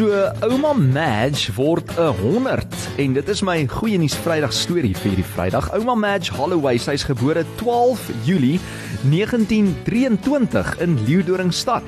ouma Madge word 'n 100 en dit is my goeie nuus Vrydag storie vir hierdie Vrydag. Ouma Madge Holloway, sy's gebore 12 Julie 1923 in Leeudoringstad.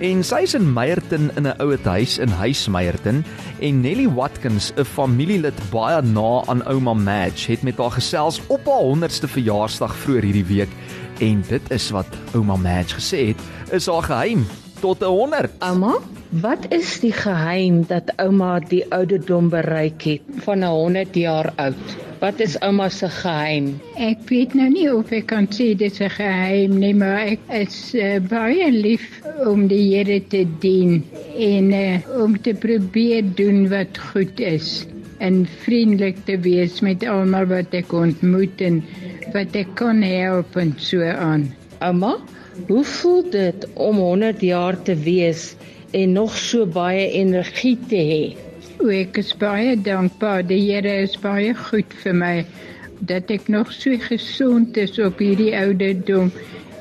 En sy is in Meyerton in 'n ouete huis in Huis Meyerton en Nelly Watkins, 'n familielid baie na aan ouma Madge, het met haar gesels op haar 100ste verjaarsdag vroeër hierdie week en dit is wat ouma Madge gesê het, is haar geheim tot 'n 100. Ouma, wat is die geheim dat ouma die ouderdom bereik het van 'n 100 jaar oud? Wat is ouma se geheim? Ek weet nou nie of ek kan sê dit is 'n geheim nie, maar ek is uh, baie lief om die Here te dien en uh, om te probeer doen wat goed is en vriendelik te wees met almal wat ek ontmoet en wat ek kan help en so aan. Ouma, Hoe voel dit om 100 jaar te wees en nog so baie energie te hê? Ek is baie dankbaar. Die Here is baie goed vir my dat ek nog so gesond is op hierdie ouderdom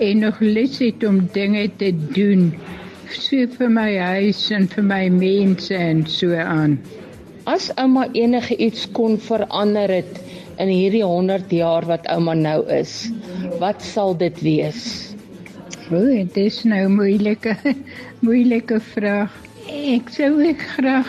en nog lus het om dinge te doen so vir my huis en vir my mense en so aan. As ouma enige iets kon verander het in hierdie 100 jaar wat ouma nou is, wat sal dit wees? O, dit is nou 'n moeilike moeilike vraag. Ek sou ek graag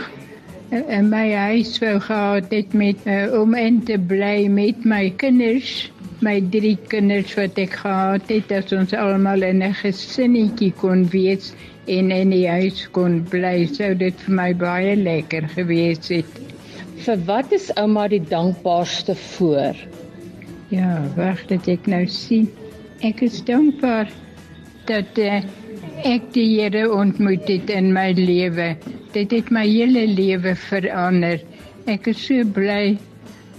in my huis wou gehad het met uh, om in te bly met my kinders, my drie kinders wat ek gehad het, dat ons almal in 'n gesinnetjie kon wees en in die huis kon bly. Sou dit vir my baie lekker gewees het. Vir wat is ouma die dankbaarste voor? Ja, wag dat ek nou sien. Ek is dankbaar dat uh, ek die Here ontmoet het in my lewe. Dit het my hele lewe verander. Ek is so bly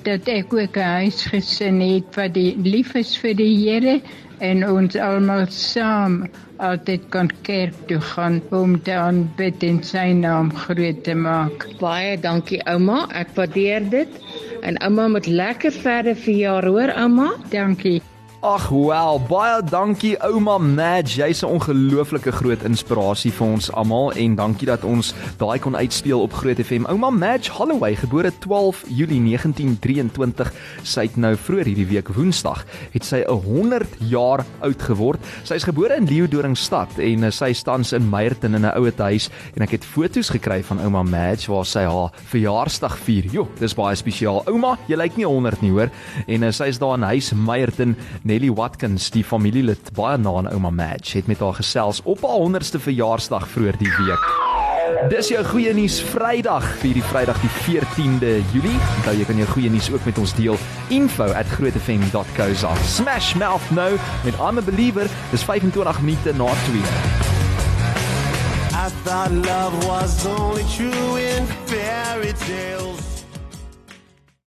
dat ek ook 'n huisgesin het wat die lief is vir die Here en ons almal saam altyd kan kerk toe gaan om te aanbid en sy naam groot te maak. Baie dankie ouma, ek waardeer dit. En ouma moet lekker verder vir jaar hoor ouma. Dankie. Ag wel, baie dankie ouma Madge. Jy's 'n ongelooflike groot inspirasie vir ons almal en dankie dat ons daai kon uitspeel op Groot FM. Ouma Madge Holloway, gebore 12 Julie 1923, sy het nou vroeër hierdie week Woensdag, het sy 'n 100 jaar oud geword. Sy's gebore in Leeudoringstad en eh, sy staan in Meyerton in 'n ouete huis en ek het foto's gekry van ouma Madge waar sy haar verjaarsdag vier. Jo, dis baie spesiaal. Ouma, jy lyk nie 100 nie, hoor. En eh, sy's daar in huis Meyerton Nelly Watkins, die familielid baie na aan ouma Madge, het met haar gesels op haar 100ste verjaarsdag vroeër die week. Dis jou goeie nuus Vrydag vir die Vrydag die 14de Julie. Onthou jy kan jou goeie nuus ook met ons deel. info@grootefm.co.za. Smash mouth nou met I'm a believer. Dis 25 minute na 2. I thought love was only true in fairy tales.